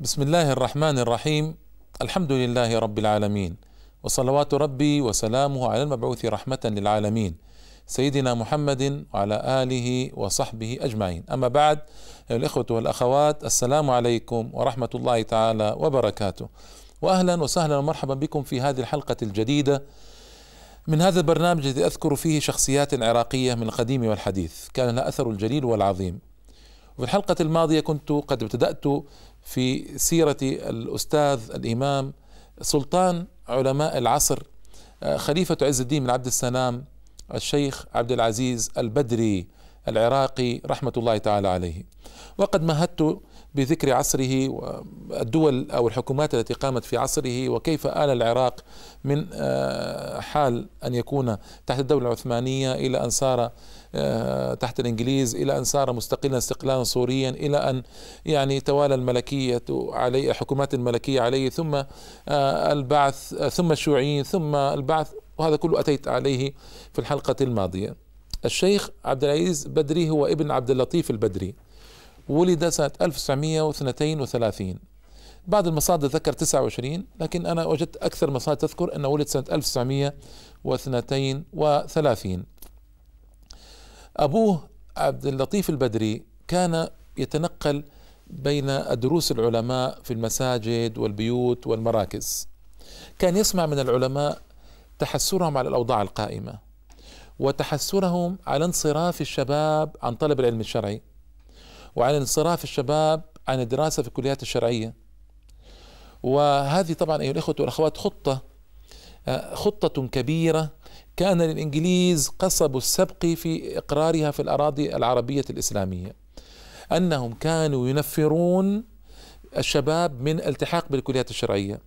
بسم الله الرحمن الرحيم الحمد لله رب العالمين وصلوات ربي وسلامه على المبعوث رحمة للعالمين سيدنا محمد وعلى آله وصحبه أجمعين أما بعد أيها الإخوة والأخوات السلام عليكم ورحمة الله تعالى وبركاته وأهلا وسهلا ومرحبا بكم في هذه الحلقة الجديدة من هذا البرنامج الذي أذكر فيه شخصيات عراقية من القديم والحديث كان لها أثر الجليل والعظيم وفي الحلقة الماضية كنت قد ابتدأت في سيرة الأستاذ الإمام سلطان علماء العصر خليفة عز الدين بن عبد السلام الشيخ عبد العزيز البدري العراقي رحمة الله تعالى عليه. وقد مهدت بذكر عصره والدول أو الحكومات التي قامت في عصره وكيف آل العراق من حال أن يكون تحت الدولة العثمانية إلى أن صار تحت الإنجليز إلى أن صار مستقلا استقلالا صوريا إلى أن يعني توالى الملكية عليه الحكومات الملكية عليه ثم البعث ثم الشيوعيين ثم البعث وهذا كله أتيت عليه في الحلقة الماضية. الشيخ عبد العزيز بدري هو ابن عبد اللطيف البدري. ولد سنة 1932 بعض المصادر ذكر 29 لكن أنا وجدت أكثر مصادر تذكر أنه ولد سنة 1932 أبوه عبد اللطيف البدري كان يتنقل بين دروس العلماء في المساجد والبيوت والمراكز. كان يسمع من العلماء تحسرهم على الأوضاع القائمة وتحسرهم على انصراف الشباب عن طلب العلم الشرعي وعن انصراف الشباب عن الدراسة في الكليات الشرعية. وهذه طبعا أيها الإخوة والأخوات خطة خطة كبيرة كان للإنجليز قصب السبق في إقرارها في الأراضي العربية الإسلامية. أنهم كانوا ينفرون الشباب من التحاق بالكليات الشرعية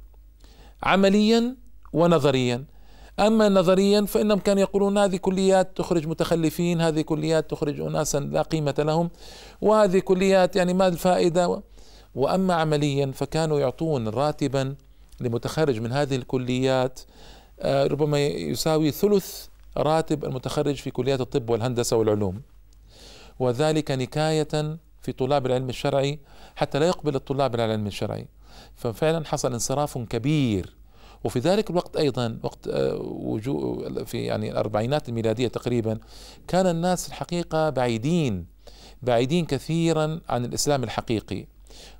عمليا ونظريا. أما نظريا فإنهم كانوا يقولون هذه كليات تخرج متخلفين هذه كليات تخرج اناسا لا قيمة لهم وهذه كليات يعني ما الفائده وأما عمليا فكانوا يعطون راتبا لمتخرج من هذه الكليات ربما يساوي ثلث راتب المتخرج في كليات الطب والهندسة والعلوم. وذلك نكاية في طلاب العلم الشرعي حتى لا يقبل الطلاب على العلم الشرعي. ففعلا حصل انصراف كبير. وفي ذلك الوقت أيضا وقت وجوء في يعني الأربعينات الميلادية تقريبا كان الناس الحقيقة بعيدين بعيدين كثيرا عن الإسلام الحقيقي.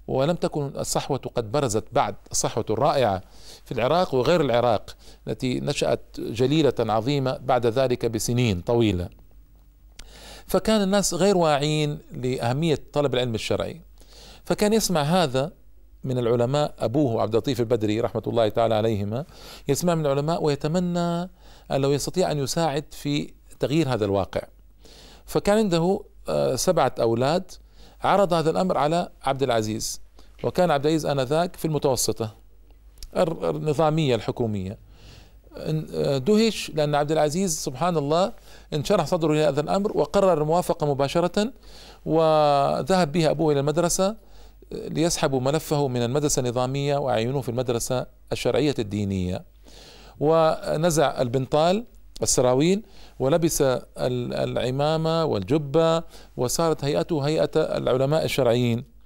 ولم تكن الصحوة قد برزت بعد الصحوة الرائعة في العراق وغير العراق التي نشأت جليلة عظيمة بعد ذلك بسنين طويلة. فكان الناس غير واعين لأهمية طلب العلم الشرعي. فكان يسمع هذا من العلماء أبوه عبد اللطيف البدري رحمة الله تعالى عليهما يسمع من العلماء ويتمنى أن لو يستطيع أن يساعد في تغيير هذا الواقع. فكان عنده سبعة أولاد عرض هذا الأمر على عبد العزيز وكان عبد العزيز آنذاك في المتوسطة النظامية الحكومية. دهش لأن عبد العزيز سبحان الله انشرح صدره لهذا الأمر وقرر الموافقة مباشرة وذهب به أبوه إلى المدرسة ليسحبوا ملفه من المدرسة النظامية ويعينوه في المدرسة الشرعية الدينية. ونزع البنطال السراويل ولبس العمامة والجبة وصارت هيئته هيئة العلماء الشرعيين.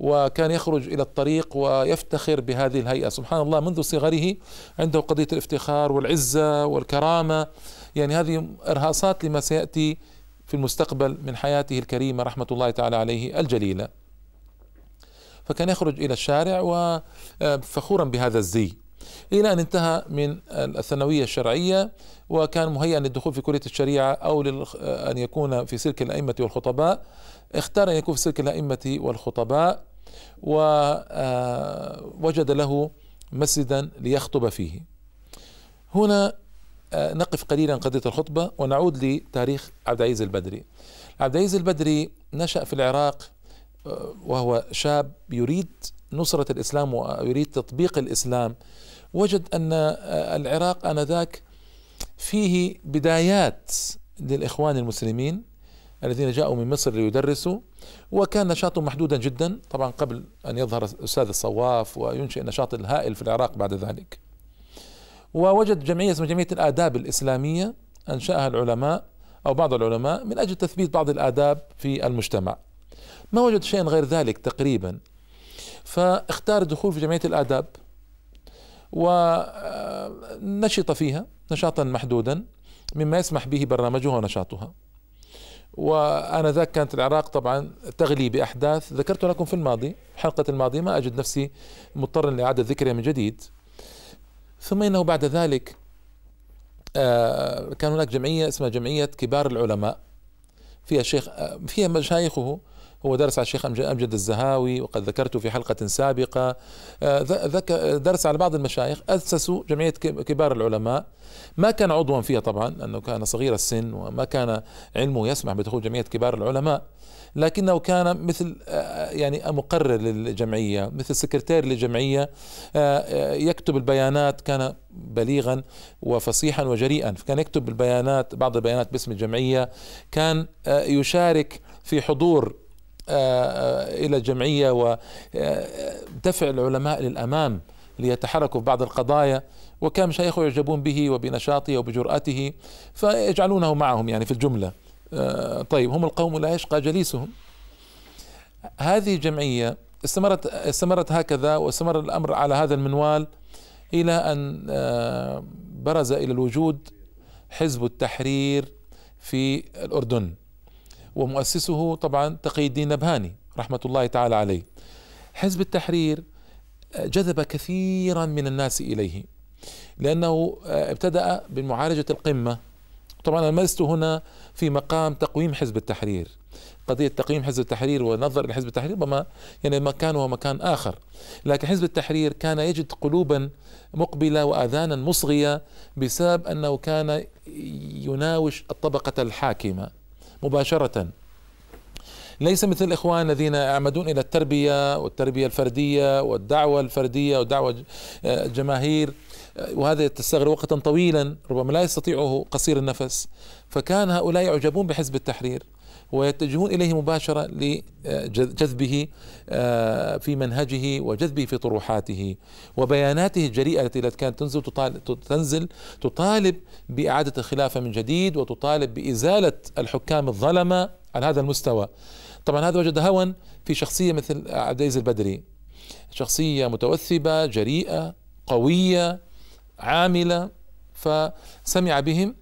وكان يخرج إلى الطريق ويفتخر بهذه الهيئة. سبحان الله منذ صغره عنده قضية الافتخار والعزة والكرامة. يعني هذه إرهاصات لما سيأتي في المستقبل من حياته الكريمة رحمة الله تعالى عليه الجليلة. فكان يخرج إلى الشارع وفخورا بهذا الزي. إلى أن انتهى من الثانوية الشرعية وكان مهيئا للدخول في كلية الشريعة أو ان يكون في سلك الأئمة والخطباء. اختار أن يكون في سلك الأئمة والخطباء ووجد له مسجدا ليخطب فيه. هنا نقف قليلا قضية الخطبة ونعود لتاريخ عبد العزيز البدري. عبد العزيز البدري نشأ في العراق وهو شاب يريد نصرة الإسلام ويريد تطبيق الإسلام. وجد أن العراق آنذاك فيه بدايات للإخوان المسلمين الذين جاءوا من مصر ليدرسوا وكان نشاطهم محدودا جدا طبعا قبل أن يظهر أستاذ الصواف وينشئ النشاط الهائل في العراق بعد ذلك. ووجد جمعية اسمها جمعية الآداب الإسلامية أنشأها العلماء أو بعض العلماء من أجل تثبيت بعض الآداب في المجتمع. ما وجد شيئا غير ذلك تقريبا. فاختار الدخول في جمعية الآداب. ونشط فيها نشاطا محدودا مما يسمح به برنامجها ونشاطها. وآنذاك كانت العراق طبعا تغلي بأحداث. ذكرت لكم في الماضي الحلقة الماضية ما أجد نفسي مضطرا لإعادة ذكرها من جديد. ثم إنه بعد ذلك آه، كان هناك جمعية اسمها جمعية كبار العلماء. فيها الشيخ آه، فيها مشايخه هو درس على الشيخ أمجد الزهاوي وقد ذكرته في حلقة سابقة. آه، درس على بعض المشايخ أسسوا جمعية كبار العلماء. ما كان عضوا فيها طبعا لأنه كان صغير السن وما كان علمه يسمح بدخول جمعية كبار العلماء. لكنه كان مثل آه، يعني مقرر للجمعية مثل سكرتير للجمعية. آه، يكتب البيانات كان بليغا وفصيحا وجريئا. فكان يكتب البيانات بعض البيانات باسم الجمعية. كان يشارك في حضور إلى الجمعيه ودفع العلماء للأمام ليتحركوا في بعض القضايا وكان مشايخه يعجبون به وبنشاطه وبجرأته فيجعلونه معهم يعني في الجملة. آه، طيب هم القوم لا يشقى جليسهم. هذه الجمعيه استمرت استمرت هكذا واستمر الأمر على هذا المنوال إلى أن برز إلى الوجود حزب التحرير في الأردن. ومؤسسه طبعا تقي الدين نبهاني رحمة الله تعالى عليه. حزب التحرير جذب كثيرا من الناس إليه لأنه ابتدأ بمعالجة القمة. طبعا أنا لست هنا في مقام تقويم حزب التحرير. قضية تقييم حزب التحرير ونظر لحزب التحرير ربما يعني مكان هو مكان آخر. لكن حزب التحرير كان يجد قلوبا مقبلة وآذانا مصغية بسبب أنه كان يناوش الطبقة الحاكمة. مباشرة. ليس مثل الإخوان الذين يعمدون إلى التربية والتربية الفردية والدعوة الفردية والدعوة الجماهير وهذا تستغرق وقتا طويلا ربما لا يستطيعه قصير النفس. فكان هؤلاء يعجبون بحزب التحرير. ويتجهون إليه مباشرة لجذبه آه، في منهجه وجذبه في طروحاته وبياناته الجريئة التي كانت تنزل تنزل تطالب بإعادة الخلافة من جديد وتطالب بإزالة الحكام الظلمة على هذا المستوى. طبعا هذا وجد هوى في شخصية مثل عبد العزيز البدري. شخصية متوثبة جريئة قوية عاملة فسمع بهم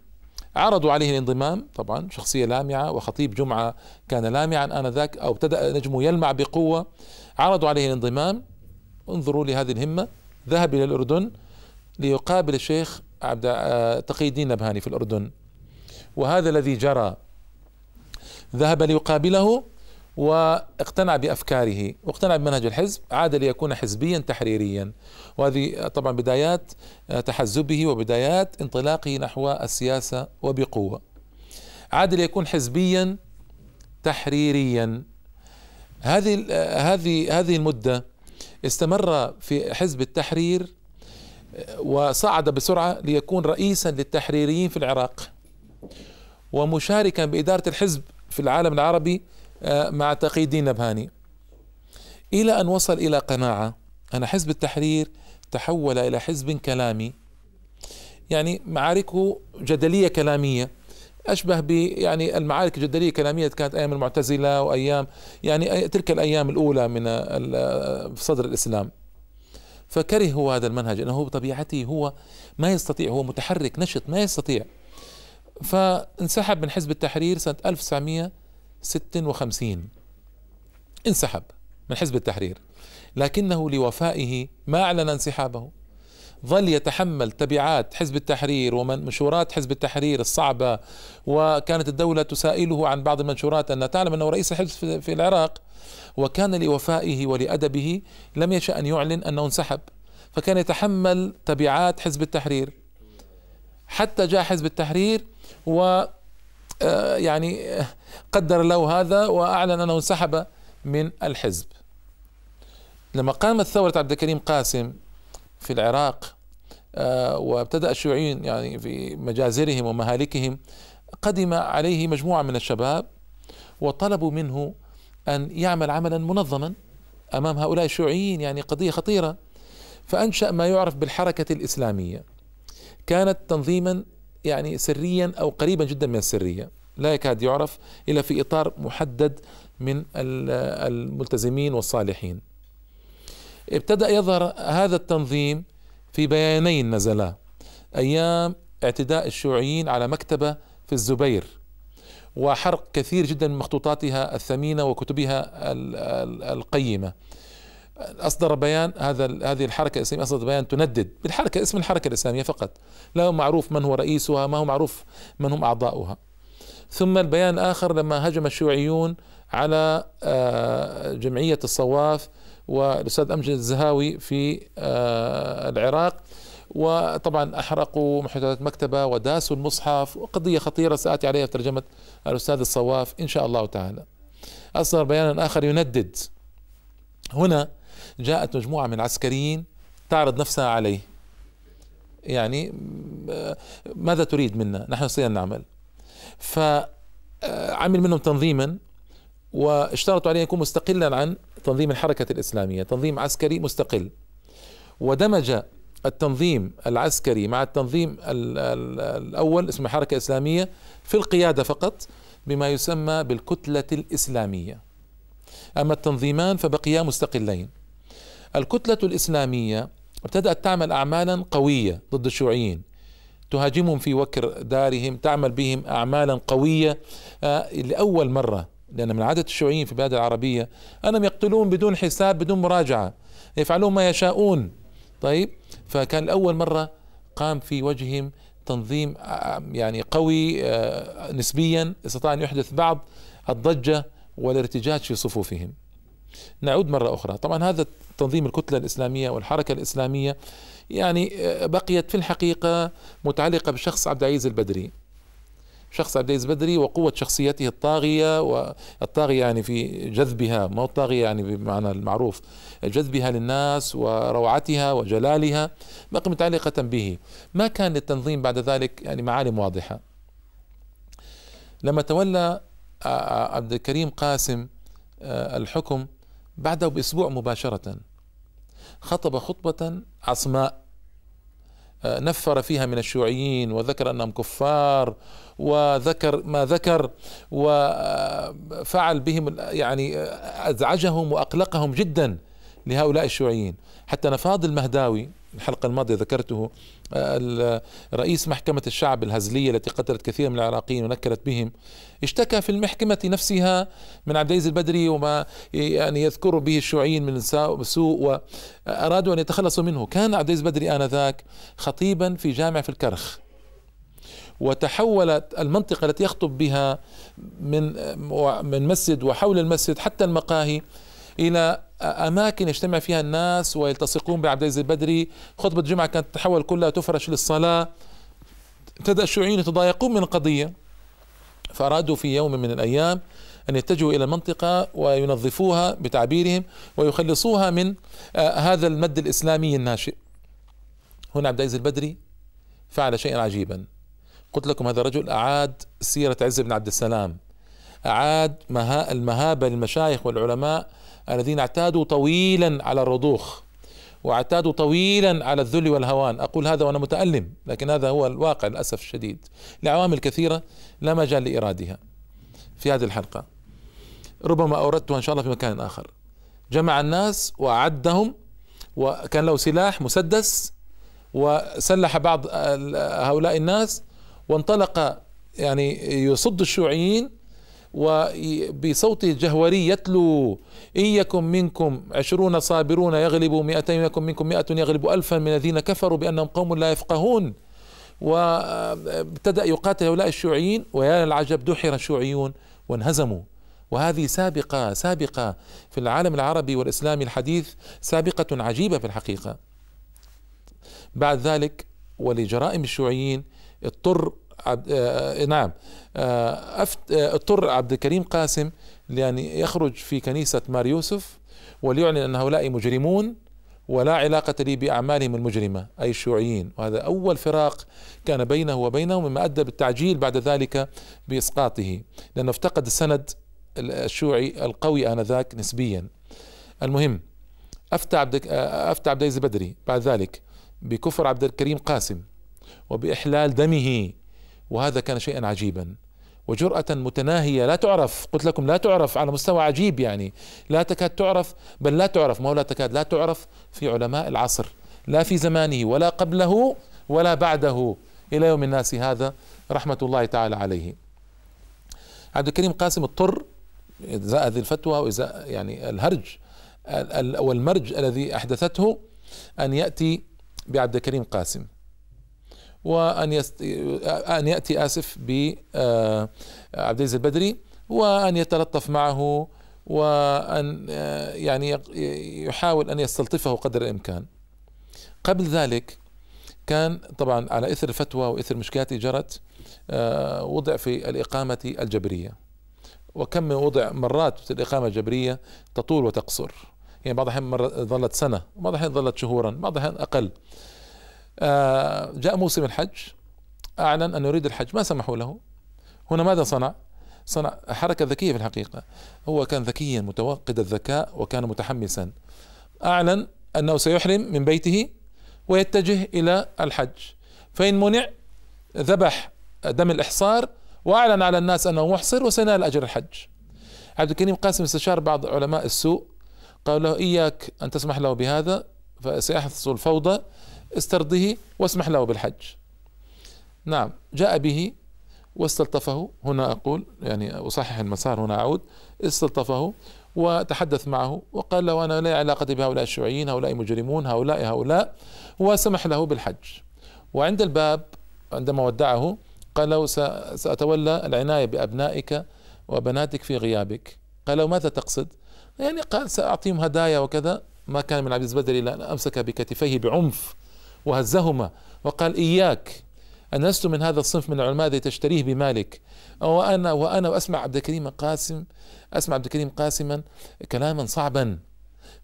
عرضوا عليه الانضمام طبعا شخصية لامعة وخطيب جمعة كان لامعا آنذاك أو ابتدأ نجمه يلمع بقوة. عرضوا عليه الانضمام انظروا لهذه الهمة. ذهب إلى الأردن ليقابل الشيخ عبد آه، تقي الدين نبهاني في الأردن. وهذا الذي جرى. ذهب ليقابله واقتنع بأفكاره واقتنع بمنهج الحزب عاد ليكون حزبيا تحريريا. وهذه طبعا بدايات تحزبه وبدايات انطلاقه نحو السياسة وبقوة. عاد ليكون حزبيا تحريريا. هذه هذه هذه المدة استمر في حزب التحرير وصعد بسرعة ليكون رئيسا للتحريريين في العراق ومشاركا بإدارة الحزب في العالم العربي آه، مع تقي الدين نبهاني إلى أن وصل إلى قناعة أن حزب التحرير تحول إلى حزب كلامي. يعني معاركه جدلية كلامية. أشبه ب يعني المعارك الجدلية الكلامية كانت أيام المعتزلة وأيام يعني تلك الأيام الأولى من صدر الإسلام. فكره هو هذا المنهج أنه بطبيعته هو ما يستطيع هو متحرك نشط ما يستطيع. فانسحب من حزب التحرير سنة 1900 56 انسحب من حزب التحرير. لكنه لوفائه ما أعلن انسحابه. ظل يتحمل تبعات حزب التحرير ومنشورات حزب التحرير الصعبة وكانت الدولة تسائله عن بعض المنشورات أن تعلم أنه رئيس الحزب في العراق وكان لوفائه ولأدبه لم يشأ أن يعلن أنه انسحب. فكان يتحمل تبعات حزب التحرير. حتى جاء حزب التحرير و يعني قدر له هذا وأعلن أنه انسحب من الحزب. لما قامت ثوره عبد الكريم قاسم في العراق آه، وابتدأ الشيوعيين يعني في مجازرهم ومهالكهم قدم عليه مجموعة من الشباب وطلبوا منه أن يعمل عملا منظما أمام هؤلاء الشيوعيين يعني قضية خطيرة. فأنشأ ما يعرف بالحركة الإسلامية. كانت تنظيما يعني سريا أو قريبا جدا من السرية. لا يكاد يعرف إلا في إطار محدد من الملتزمين والصالحين. ابتدأ يظهر هذا التنظيم في بيانين نزلا أيام اعتداء الشيوعيين على مكتبة في الزبير وحرق كثير جدا من مخطوطاتها الثمينة وكتبها القيمة. أصدر بيان هذا هذه الحركة الإسلامية أصدر بيان تندد بالحركة اسم الحركة الإسلامية فقط. لا معروف من هو رئيسها ما هو معروف من هم أعضاؤها. ثم البيان الآخر لما هجم الشيوعيون على آه، جمعية الصواف والأستاذ أمجد الزهاوي في آه، العراق. وطبعا أحرقوا محتويات مكتبة وداسوا المصحف. وقضية خطيرة سآتي عليها في ترجمة الأستاذ الصواف إن شاء الله تعالى. أصدر بيانا آخر يندد. هنا جاءت مجموعة من العسكريين تعرض نفسها عليه. يعني ماذا تريد منا؟ نحن نستطيع نعمل. فعمل منهم تنظيما واشترطوا عليه يكون مستقلا عن تنظيم الحركة الإسلامية تنظيم عسكري مستقل. ودمج التنظيم العسكري مع التنظيم الأول اسمه حركة إسلامية في القيادة فقط بما يسمى بالكتلة الإسلامية. أما التنظيمان فبقيا مستقلين. الكتلة الإسلامية ابتدأت تعمل أعمالا قوية ضد الشيوعيين. تهاجمهم في وكر دارهم تعمل بهم أعمالا قوية آه، لأول مرة. لأن من عادة الشيوعيين في البلاد العربية أنهم يقتلون بدون حساب بدون مراجعة. يفعلون ما يشاءون. طيب فكان لأول مرة قام في وجههم تنظيم آه، يعني قوي آه، نسبيا استطاع أن يحدث بعض الضجة والارتجاج في صفوفهم. نعود مرة أخرى. طبعا هذا تنظيم الكتلة الإسلامية والحركة الإسلامية يعني آه، بقيت في الحقيقة متعلقة بشخص عبد العزيز البدري. شخص عبد العزيز البدري وقوة شخصيته الطاغية والطاغية يعني في جذبها ما الطاغية يعني بمعنى المعروف جذبها للناس وروعتها وجلالها بقي متعلقة به. ما كان للتنظيم بعد ذلك يعني معالم واضحة. لما تولى عبد الكريم قاسم الحكم بعده بأسبوع مباشرة. خطب خطبة عصماء نفر فيها من الشيوعيين وذكر أنهم كفار وذكر ما ذكر وفعل بهم يعني أزعجهم وأقلقهم جدا لهؤلاء الشيوعيين. حتى نفاض المهداوي الحلقة الماضية ذكرته رئيس محكمة الشعب الهزلية التي قتلت كثير من العراقيين ونكلت بهم. اشتكى في المحكمة نفسها من عبد العزيز البدري وما يعني يذكر به الشيوعيين من سوء وأرادوا أن يتخلصوا منه. كان عبد العزيز البدري آنذاك خطيبا في جامع في الكرخ. وتحولت المنطقة التي يخطب بها من من مسجد وحول المسجد حتى المقاهي إلى أماكن يجتمع فيها الناس ويلتصقون بعبد العزيز البدري. خطبة الجمعة كانت تتحول كلها تفرش للصلاة. ابتدأ الشيوعيين يتضايقون من القضية. فأرادوا في يوم من الأيام أن يتجهوا إلى المنطقة وينظفوها بتعبيرهم ويخلصوها من آه، هذا المد الإسلامي الناشئ. هنا عبد العزيز البدري فعل شيئا عجيبا. قلت لكم هذا الرجل أعاد سيرة عز بن عبد السلام أعاد المهابة للمشايخ والعلماء الذين اعتادوا طويلا على الرضوخ. واعتادوا طويلا على الذل والهوان. أقول هذا وأنا متألم لكن هذا هو الواقع للأسف الشديد. لعوامل كثيرة لا مجال لإرادها في هذه الحلقة. ربما أوردتها إن شاء الله في مكان آخر. جمع الناس وأعدهم وكان له سلاح مسدس وسلح بعض هؤلاء الناس وانطلق يعني يصد الشيوعيين وبصوته الجهوري يتلو. إن يكن منكم عشرون صابرون يغلبوا مئتين يكن منكم مئة يغلب ألفا من الذين كفروا بأنهم قوم لا يفقهون. وابتدأ يقاتل هؤلاء الشيوعيين ويا العجب دحر الشيوعيون وانهزموا. وهذه سابقة سابقة في العالم العربي والإسلامي الحديث سابقة عجيبة في الحقيقة. بعد ذلك ولجرائم الشيوعيين اضطر عبد آه نعم. آه آه اضطر عبد الكريم قاسم لأن يخرج في كنيسة مار يوسف وليعلن أن هؤلاء مجرمون ولا علاقة لي بأعمالهم المجرمة أي الشيوعيين. وهذا أول فراق كان بينه وبينهم مما أدى بالتعجيل بعد ذلك بإسقاطه لأنه افتقد السند الشيوعي القوي آنذاك نسبيا. المهم أفتى عبد أفتى عبد العزيز البدري بعد ذلك بكفر عبد الكريم قاسم وبإحلال دمه. وهذا كان شيئا عجيبا. وجرأة متناهية لا تعرف قلت لكم لا تعرف على مستوى عجيب يعني. لا تكاد تعرف بل لا تعرف ما لا تكاد لا تعرف في علماء العصر. لا في زمانه ولا قبله ولا بعده. إلى يوم الناس هذا رحمة الله تعالى عليه. عبد الكريم قاسم اضطر إزاء هذه الفتوى وإزاء يعني الهرج والمرج الذي أحدثته أن يأتي بعبد الكريم قاسم. وأن يست... أن يأتي آسف بعبد آه، العزيز البدري وأن يتلطف معه وأن آه، يعني يحاول أن يستلطفه قدر الإمكان. قبل ذلك كان طبعا على إثر الفتوى وإثر المشكلات جرت آه، وضع في الإقامة الجبرية. وكم من وضع مرات الإقامة الجبرية تطول وتقصر. يعني بعض الأحيان مرة ظلت سنة بعض الأحيان ظلت شهورا بعض الأحيان أقل. آه، جاء موسم الحج أعلن أنه يريد الحج ما سمحوا له. هنا ماذا صنع؟ صنع حركة ذكية في الحقيقة. هو كان ذكيا متوقد الذكاء وكان متحمسا. أعلن أنه سيحرم من بيته ويتجه إلى الحج. فإن منع ذبح دم الإحصار وأعلن على الناس أنه محصر وسينال أجر الحج. عبد الكريم قاسم استشار بعض علماء السوء قال له إياك أن تسمح له بهذا فسيحصل الفوضى استرضه واسمح له بالحج. نعم جاء به واستلطفه هنا أقول يعني أصحح المسار هنا أعود استلطفه وتحدث معه وقال له أنا لا علاقة بهؤلاء الشيوعيين هؤلاء مجرمون هؤلاء هؤلاء وسمح له بالحج. وعند الباب عندما ودعه قال له سأتولى العناية بأبنائك وبناتك في غيابك. قال له ماذا تقصد؟ يعني قال سأعطيهم هدايا وكذا. ما كان من عبد البدري إلا أمسك بكتفيه بعنف وهزهما وقال إياك أنا لست من هذا الصنف من العلماء الذي تشتريه بمالك؟ وأنا وأنا وأسمع عبد الكريم قاسم أسمع عبد الكريم قاسما كلاما صعبا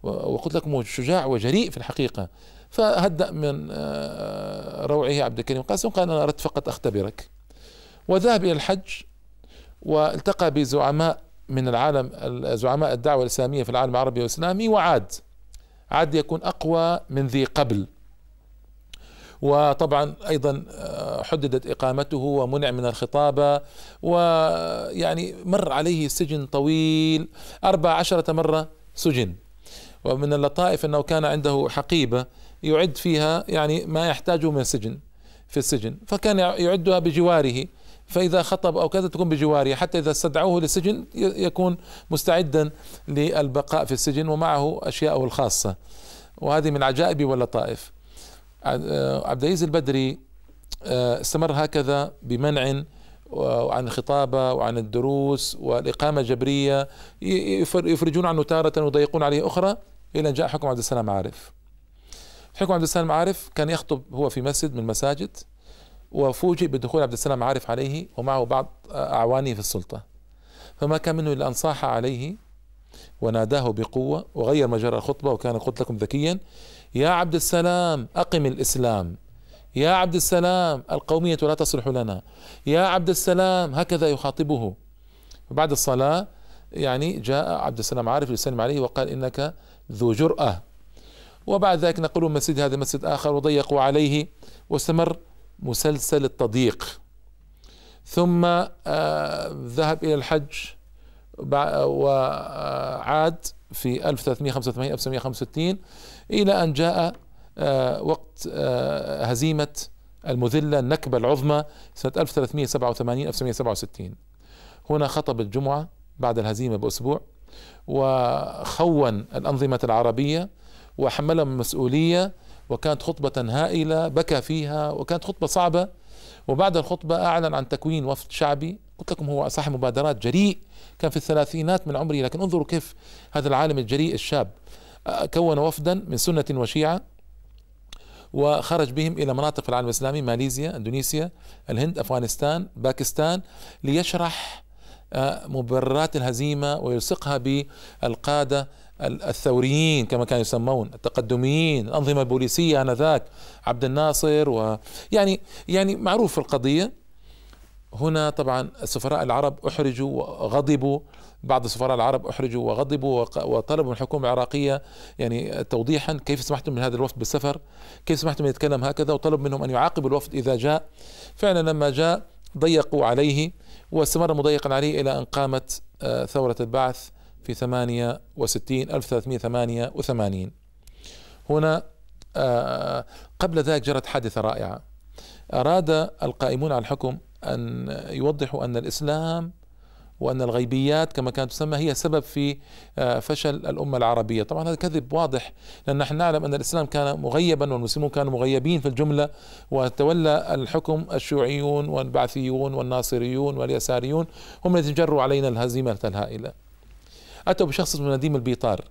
وقلت لكم شجاع وجريء في الحقيقة. فهدأ من آه، روعه عبد الكريم قاسم قال أنا أردت فقط أختبرك. وذهب إلى الحج والتقى بزعماء من العالم زعماء الدعوة الإسلامية في العالم العربي والإسلامي وعاد. عاد يكون أقوى من ذي قبل. وطبعا أيضا آه، حددت إقامته ومنع من الخطابه ويعني مر عليه سجن طويل أربع عشرة مرة سجن. ومن اللطائف أنه كان عنده حقيبة يعد فيها يعني ما يحتاجه من السجن في السجن. فكان يعدها بجواره فإذا خطب أو كذا تكون بجواره حتى إذا استدعوه للسجن يكون مستعدا للبقاء في السجن ومعه أشياءه الخاصة. وهذه من عجائب واللطائف. عبد العزيز البدري آه، استمر هكذا بمنع وعن الخطابة وعن الدروس والإقامة الجبرية يفرجون عنه تارة ويضيقون عليه أخرى إلى أن جاء حكم عبد السلام عارف. حكم عبد السلام عارف كان يخطب هو في مسجد من المساجد وفوجئ بدخول عبد السلام عارف عليه ومعه بعض أعوانه في السلطة. فما كان منه إلا أن صاح عليه وناداه بقوة وغير مجرى الخطبة وكان قلت لكم ذكيا يا عبد السلام أقم الإسلام. يا عبد السلام القومية لا تصلح لنا. يا عبد السلام هكذا يخاطبه. بعد الصلاة يعني جاء عبد السلام عارف يسلم عليه وقال إنك ذو جرأة. وبعد ذلك نقلوا مسجد هذا مسجد آخر وضيقوا عليه واستمر مسلسل التضييق. ثم آه ذهب إلى الحج. وعاد في 1385 1965 إلى أن جاء آه وقت آه هزيمة المذلة النكبة العظمى سنة 1387 1967 هنا خطب الجمعة بعد الهزيمة بأسبوع وخون الأنظمة العربية وحملهم المسؤولية وكانت خطبة هائلة بكى فيها وكانت خطبة صعبة. وبعد الخطبة أعلن عن تكوين وفد شعبي قلت لكم هو صاحب مبادرات جريء كان في الثلاثينات من عمره لكن انظروا كيف هذا العالم الجريء الشاب كون وفدا من سنة وشيعة وخرج بهم إلى مناطق العالم الإسلامي ماليزيا أندونيسيا الهند أفغانستان باكستان ليشرح آه، مبررات الهزيمة ويلصقها بالقادة الثوريين كما كانوا يسمون التقدميين الأنظمة البوليسية آنذاك عبد الناصر ويعني يعني معروف القضية. هنا طبعا السفراء العرب أحرجوا وغضبوا بعض السفراء العرب أحرجوا وغضبوا وطلبوا من الحكومة العراقية يعني توضيحا كيف سمحتم من هذا الوفد بالسفر كيف سمحتم يتكلم هكذا وطلب منهم أن يعاقبوا الوفد إذا جاء. فعلا لما جاء ضيقوا عليه واستمر مضيقا عليه إلى أن قامت آه، ثورة البعث في 68 1388 هنا آه، قبل ذلك جرت حادثة رائعة. أراد القائمون على الحكم أن يوضحوا أن الإسلام وأن الغيبيات كما كانت تسمى هي سبب في آه، فشل الأمة العربية. طبعا هذا كذب واضح لأن نحن نعلم أن الإسلام كان مغيبا والمسلمون كانوا مغيبين في الجملة وتولى الحكم الشيوعيون والبعثيون والناصريون واليساريون هم الذين جروا علينا الهزيمة الهائلة. أتوا بشخص اسمه نديم البيطار.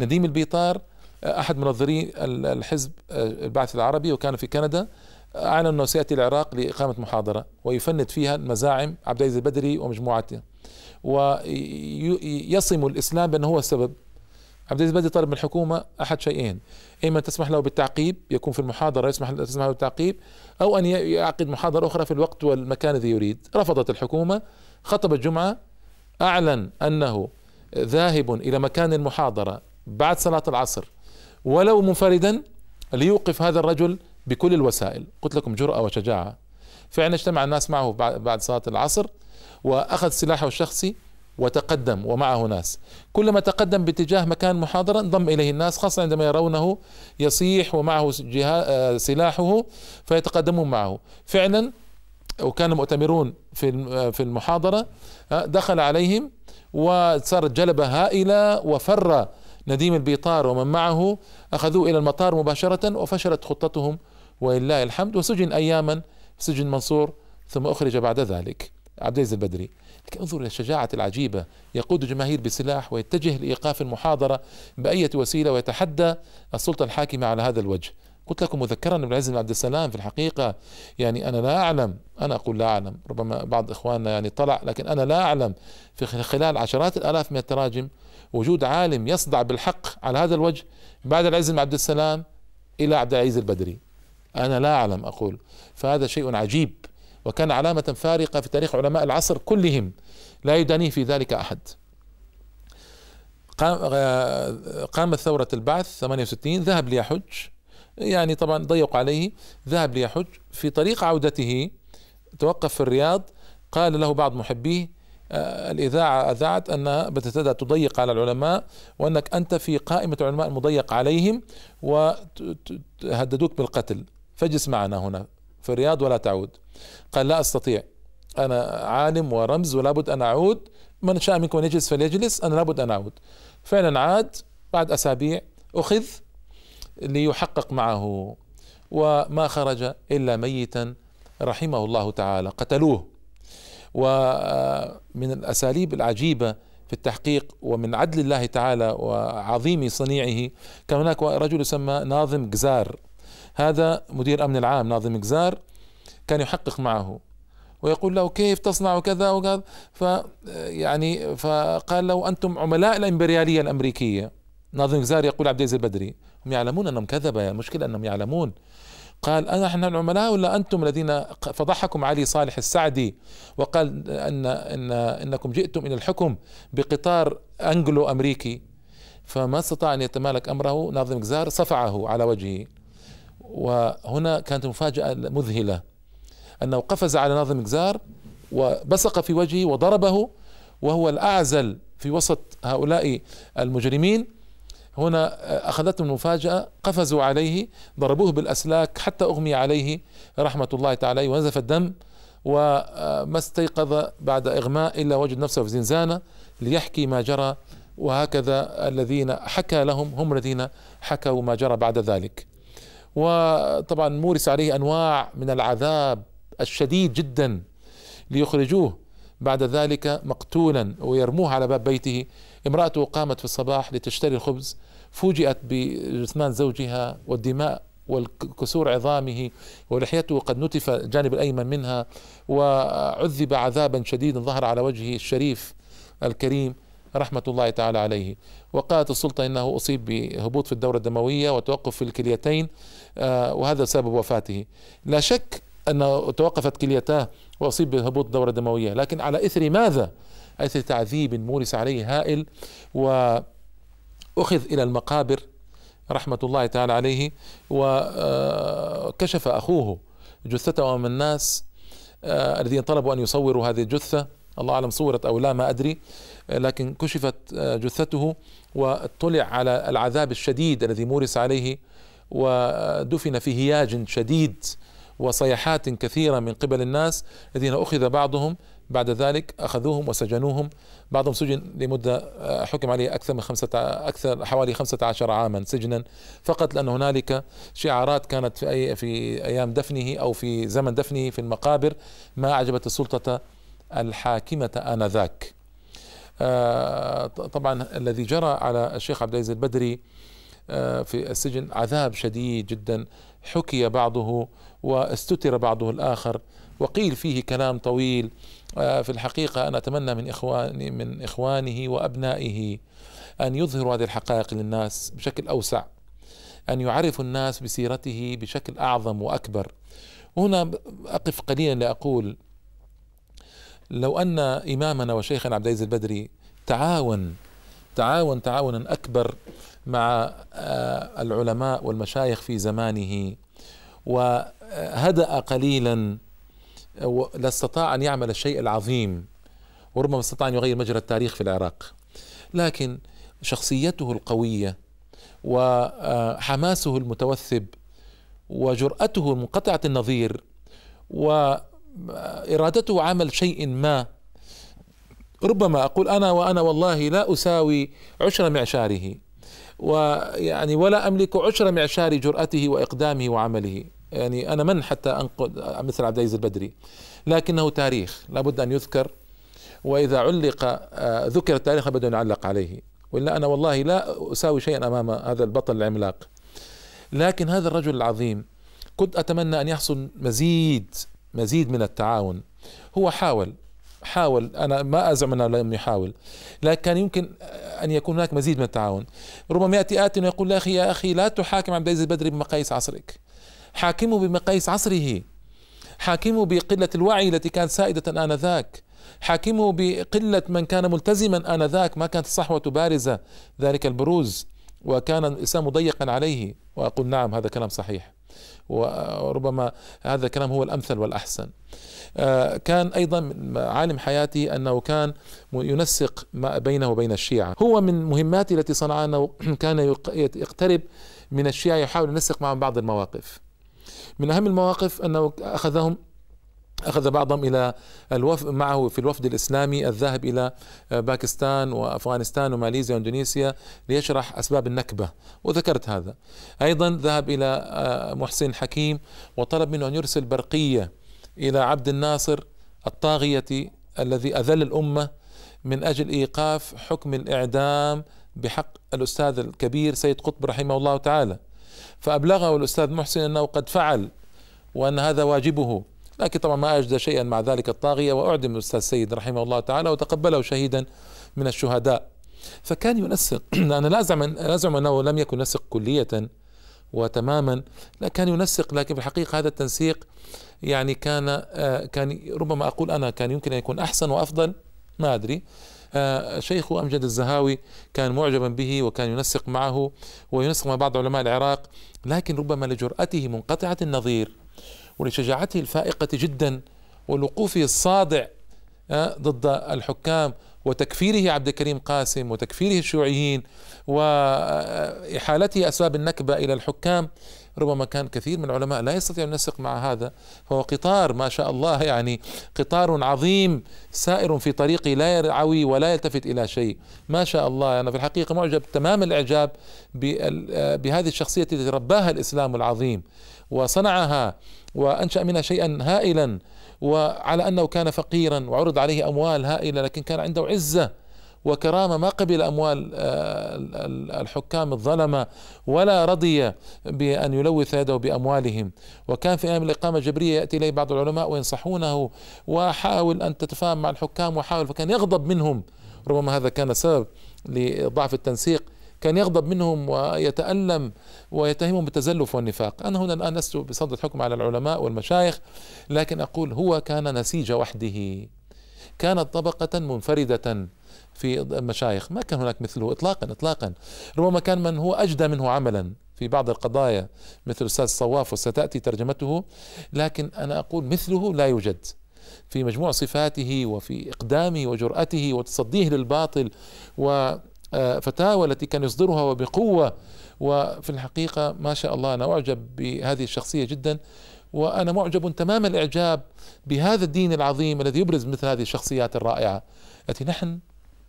نديم البيطار آه، أحد منظري الحزب آه، البعث العربي وكان في كندا. أعلن أنه سيأتي العراق لإقامة محاضرة ويفند فيها مزاعم عبد العزيز البدري ومجموعته. ويصم الإسلام بأنه هو السبب. عبد العزيز البدري طلب من الحكومة أحد شيئين. إما تسمح له بالتعقيب يكون في المحاضرة يسمح تسمح له بالتعقيب أو أن يعقد محاضرة أخرى في الوقت والمكان الذي يريد. رفضت الحكومة خطب الجمعة أعلن أنه ذاهب إلى مكان المحاضرة بعد صلاة العصر ولو منفردا ليوقف هذا الرجل بكل الوسائل. قلت لكم جرأة وشجاعة. فعلا اجتمع الناس معه بعد صلاة العصر وأخذ سلاحه الشخصي وتقدم ومعه ناس. كلما تقدم باتجاه مكان محاضرة انضم إليه الناس خاصة عندما يرونه يصيح ومعه آه، سلاحه فيتقدمون معه. فعلا وكانوا مؤتمرون في آه، في المحاضرة آه، دخل عليهم وصارت جلبة هائلة وفر نديم البيطار ومن معه أخذوه إلى المطار مباشرة وفشلت خطتهم ولله الحمد وسجن أياما سجن منصور ثم أخرج بعد ذلك. عبد العزيز البدري لكن انظر إلى الشجاعة العجيبة يقود الجماهير بسلاح ويتجه لإيقاف المحاضرة بأية وسيلة ويتحدى السلطة الحاكمة على هذا الوجه. قلت لكم مذكرا ابن العز بن عبد السلام في الحقيقة يعني أنا لا أعلم أنا أقول لا أعلم ربما بعض إخواننا يعني طلع لكن أنا لا أعلم. في خلال عشرات الآلاف من التراجم وجود عالم يصدع بالحق على هذا الوجه بعد العز بن عبد السلام إلى عبد العزيز البدري. أنا لا أعلم أقول. فهذا شيء عجيب وكان علامة فارقة في تاريخ علماء العصر كلهم. لا يدانيه في ذلك أحد. قامت ثورة البعث 68 ذهب ليحج. يعني طبعا ضيق عليه. ذهب ليحج. في طريق عودته توقف في الرياض. قال له بعض محبيه آه، الإذاعة أذاعت أنها بتبدأ تضيق على العلماء وأنك أنت في قائمة العلماء المضيق عليهم وهددوك بالقتل. فاجلس معنا هنا في الرياض ولا تعود. قال لا أستطيع. أنا عالم ورمز ولا بد أن أعود. من شاء منكم أن يجلس فليجلس. أنا لابد أن أعود. فعلا عاد. بعد أسابيع أخذ ليحقق معه. وما خرج إلا ميتا رحمه الله تعالى. قتلوه. ومن الأساليب العجيبة في التحقيق ومن عدل الله تعالى وعظيم صنيعه كان هناك رجل يسمى ناظم جزار. هذا مدير أمن العام ناظم جزار كان يحقق معه ويقول له كيف تصنع كذا وكذا؟ ف يعني فقال له أنتم عملاء الإمبريالية الأمريكية. ناظم جزار يقول عبد العزيز البدري هم يعلمون أنهم كذبة المشكلة أنهم يعلمون. قال أنا نحن العملاء ولا أنتم الذين فضحكم علي صالح السعدي وقال أن إن إنكم جئتم إلى الحكم بقطار أنجلو أمريكي. فما استطاع أن يتمالك أمره ناظم جزار صفعه على وجهه. وهنا كانت مفاجأة مذهلة أنه قفز على ناظم جزار وبصق في وجهه وضربه وهو الأعزل في وسط هؤلاء المجرمين. هنا أخذتهم المفاجأة قفزوا عليه ضربوه بالأسلاك حتى أغمي عليه رحمة الله تعالى ونزف الدم وما استيقظ بعد إغماء إلا وجد نفسه في زنزانة ليحكي ما جرى وهكذا الذين حكى لهم هم الذين حكوا ما جرى بعد ذلك. وطبعا مورس عليه أنواع من العذاب الشديد جدا ليخرجوه. بعد ذلك مقتولا ويرموه على باب بيته. امرأته قامت في الصباح لتشتري الخبز. فوجئت بجثمان زوجها والدماء والكسور عظامه ولحيته قد نتف الجانب الأيمن منها وعذب عذابا شديدا ظهر على وجهه الشريف الكريم. رحمة الله تعالى عليه. وقالت السلطة إنه أصيب بهبوط في الدورة الدموية وتوقف في الكليتين آه، وهذا سبب وفاته. لا شك أنه توقفت كليتاه وأصيب بهبوط الدورة الدموية لكن على إثر ماذا؟ أثر تعذيب مورس عليه هائل وأخذ إلى المقابر رحمة الله تعالى عليه وكشف أخوه جثته أمام الناس آه الذين طلبوا أن يصوروا هذه الجثة. الله أعلم صورت أو لا ما أدري. لكن كشفت جثته واطلع على العذاب الشديد الذي مورس عليه ودفن في هياج شديد وصيحات كثيرة من قبل الناس الذين أخذ بعضهم بعد ذلك أخذوهم وسجنوهم. بعضهم سجن لمدة آه، حكم عليه أكثر من خمسة أكثر حوالي خمسة عشر عاما سجنا. فقط لأن هنالك شعارات كانت في أي في أيام دفنه أو في زمن دفنه في المقابر ما أعجبت السلطة الحاكمة آنذاك. آه، طبعا الذي جرى على الشيخ عبد العزيز البدري آه، في السجن عذاب شديد جدا حكي بعضه واستتر بعضه الآخر وقيل فيه كلام طويل. آه، في الحقيقة أنا أتمنى من إخواني من إخوانه وأبنائه أن يظهروا هذه الحقائق للناس بشكل أوسع أن يعرفوا الناس بسيرته بشكل أعظم وأكبر. وهنا أقف قليلا لأقول لو أن إمامنا وشيخنا عبد العزيز البدري تعاون تعاون تعاونا أكبر مع آه، العلماء والمشايخ في زمانه وهدأ قليلا لاستطاع أن يعمل الشيء العظيم وربما استطاع أن يغير مجرى التاريخ في العراق. لكن شخصيته القوية وحماسه المتوثب وجرأته منقطعة النظير وإرادته عمل شيء ما. ربما أقول أنا وأنا والله لا أساوي عشر معشاره ويعني ولا أملك عشر معشار جرأته وإقدامه وعمله. يعني أنا من حتى أنقد مثل عبد العزيز البدري؟ لكنه تاريخ لابد أن يذكر وإذا علق آه، ذكر التاريخ لابد أن يعلق عليه. وإلا أنا والله لا أساوي شيئا أمام هذا البطل العملاق. لكن هذا الرجل العظيم كنت أتمنى أن يحصل مزيد مزيد من التعاون. هو حاول حاول أنا ما أزعم أنه لم يحاول لكن يمكن أن يكون هناك مزيد من التعاون. ربما ياتي آت ويقول يا أخي يا أخي لا تحاكم عبد العزيز البدري بمقاييس عصرك. حاكمه بمقاييس عصره. حاكمه بقلة الوعي التي كانت سائدة آنذاك. حاكمه بقلة من كان ملتزما آنذاك ما كانت الصحوة بارزة. ذلك البروز. وكان الاسلام ضيقا عليه. وأقول نعم هذا كلام صحيح. وربما هذا الكلام هو الأمثل والأحسن. آه، كان أيضا عالم حياته أنه كان ينسق ما بينه وبين الشيعة. هو من مهماته التي صنعها انه كان يقترب من الشيعة يحاول ينسق معهم بعض المواقف. من أهم المواقف أنه أخذهم أخذ بعضهم إلى الوفد معه في الوفد الإسلامي الذاهب إلى باكستان وأفغانستان وماليزيا وإندونيسيا ليشرح أسباب النكبة وذكرت هذا. أيضا ذهب إلى آه، محسن حكيم وطلب منه أن يرسل برقية إلى عبد الناصر الطاغية الذي أذل الأمة من أجل إيقاف حكم الإعدام بحق الأستاذ الكبير سيد قطب رحمه الله تعالى. فأبلغه الأستاذ محسن أنه قد فعل وأن هذا واجبه. لكن طبعا ما أجدى شيئا مع ذلك الطاغية وأعدم الأستاذ سيد رحمه الله تعالى وتقبله شهيدا من الشهداء. فكان ينسق أنا لا أزعم لا أزعم أنه لم يكن ينسق كلية وتماما لا كان ينسق لكن في الحقيقة هذا التنسيق يعني كان آه، كان ربما أقول أنا كان يمكن أن يكون أحسن وأفضل ما أدري. آه، شيخ أمجد الزهاوي كان معجبا به وكان ينسق معه وينسق مع بعض علماء العراق لكن ربما لجرأته منقطعة النظير. ولشجاعته الفائقة جدا ولوقوفه الصادع آه، ضد الحكام وتكفيره عبد الكريم قاسم وتكفيره الشيوعيين وإحالته أسباب النكبة إلى الحكام. ربما كان كثير من العلماء لا يستطيع أن ينسق مع هذا فهو قطار ما شاء الله يعني قطار عظيم سائر في طريقه لا يرعوي ولا يلتفت إلى شيء. ما شاء الله أنا في الحقيقة معجب تمام الإعجاب بهذه الشخصية التي رباها الإسلام العظيم. وصنعها وأنشأ منها شيئا هائلا وعلى أنه كان فقيرا وعرض عليه أموال هائلة لكن كان عنده عزة وكرامة ما قبل أموال آه، الحكام الظلمة ولا رضي بأن يلوث يده بأموالهم. وكان في أيام الإقامة الجبرية يأتي إليه بعض العلماء وينصحونه وحاول أن تتفاهم مع الحكام وحاول فكان يغضب منهم. ربما هذا كان سبب لضعف التنسيق. كان يغضب منهم ويتألم ويتهمهم بالتزلف والنفاق. أنا هنا الآن لست بصدد الحكم على العلماء والمشايخ لكن أقول هو كان نسيج وحده. كانت طبقة منفردة في المشايخ. ما كان هناك مثله إطلاقا إطلاقا. ربما كان من هو أجدى منه عملا في بعض القضايا مثل الأستاذ الصواف وستأتي ترجمته. لكن أنا أقول مثله لا يوجد. في مجموع صفاته وفي إقدامه وجرأته وتصديه للباطل وفتاوى التي كان يصدرها وبقوة وفي الحقيقة ما شاء الله أنا أعجب بهذه الشخصية جدا وأنا معجب تمام الإعجاب بهذا الدين العظيم الذي يبرز مثل هذه الشخصيات الرائعة. التي نحن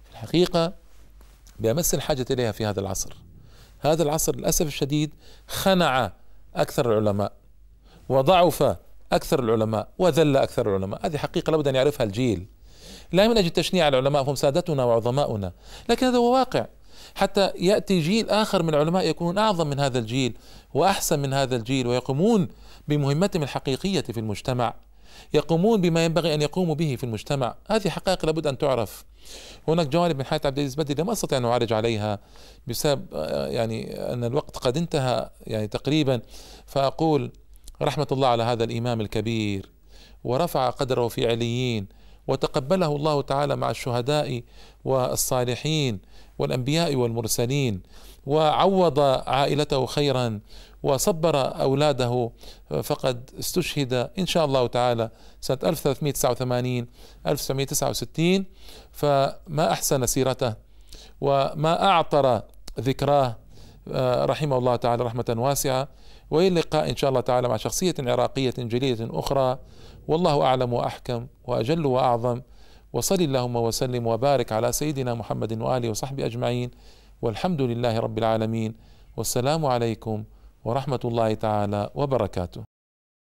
في الحقيقة بأمس الحاجة إليها في هذا العصر. هذا العصر للأسف الشديد خنع أكثر العلماء وضعف أكثر العلماء وذل أكثر العلماء. هذه حقيقة لابد أن يعرفها الجيل. لا من أجل تشنيع العلماء هم سادتنا وعظماؤنا. لكن هذا هو واقع. حتى يأتي جيل آخر من العلماء يكونون أعظم من هذا الجيل وأحسن من هذا الجيل ويقومون بمهمتهم الحقيقية في المجتمع. يقومون بما ينبغي أن يقوموا به في المجتمع. هذه حقائق لابد أن تعرف. هناك جوانب من حياة عبد العزيز بدري لم أستطع أن أعالج عليها بسبب يعني أن الوقت قد انتهى يعني تقريبا. فأقول رحمة الله على هذا الإمام الكبير ورفع قدره في عليين وتقبله الله تعالى مع الشهداء والصالحين والأنبياء والمرسلين وعوض عائلته خيرا وصبر أولاده فقد استشهد إن شاء الله تعالى سنة 1389 1969 فما أحسن سيرته وما أعطر ذكراه رحمه الله تعالى رحمة واسعة وإلى اللقاء إن شاء الله تعالى مع شخصية عراقية جليلة أخرى. والله أعلم وأحكم وأجل وأعظم. وصل اللهم وسلم وبارك على سيدنا محمد وآله وصحبه أجمعين. والحمد لله رب العالمين. والسلام عليكم ورحمة الله تعالى وبركاته.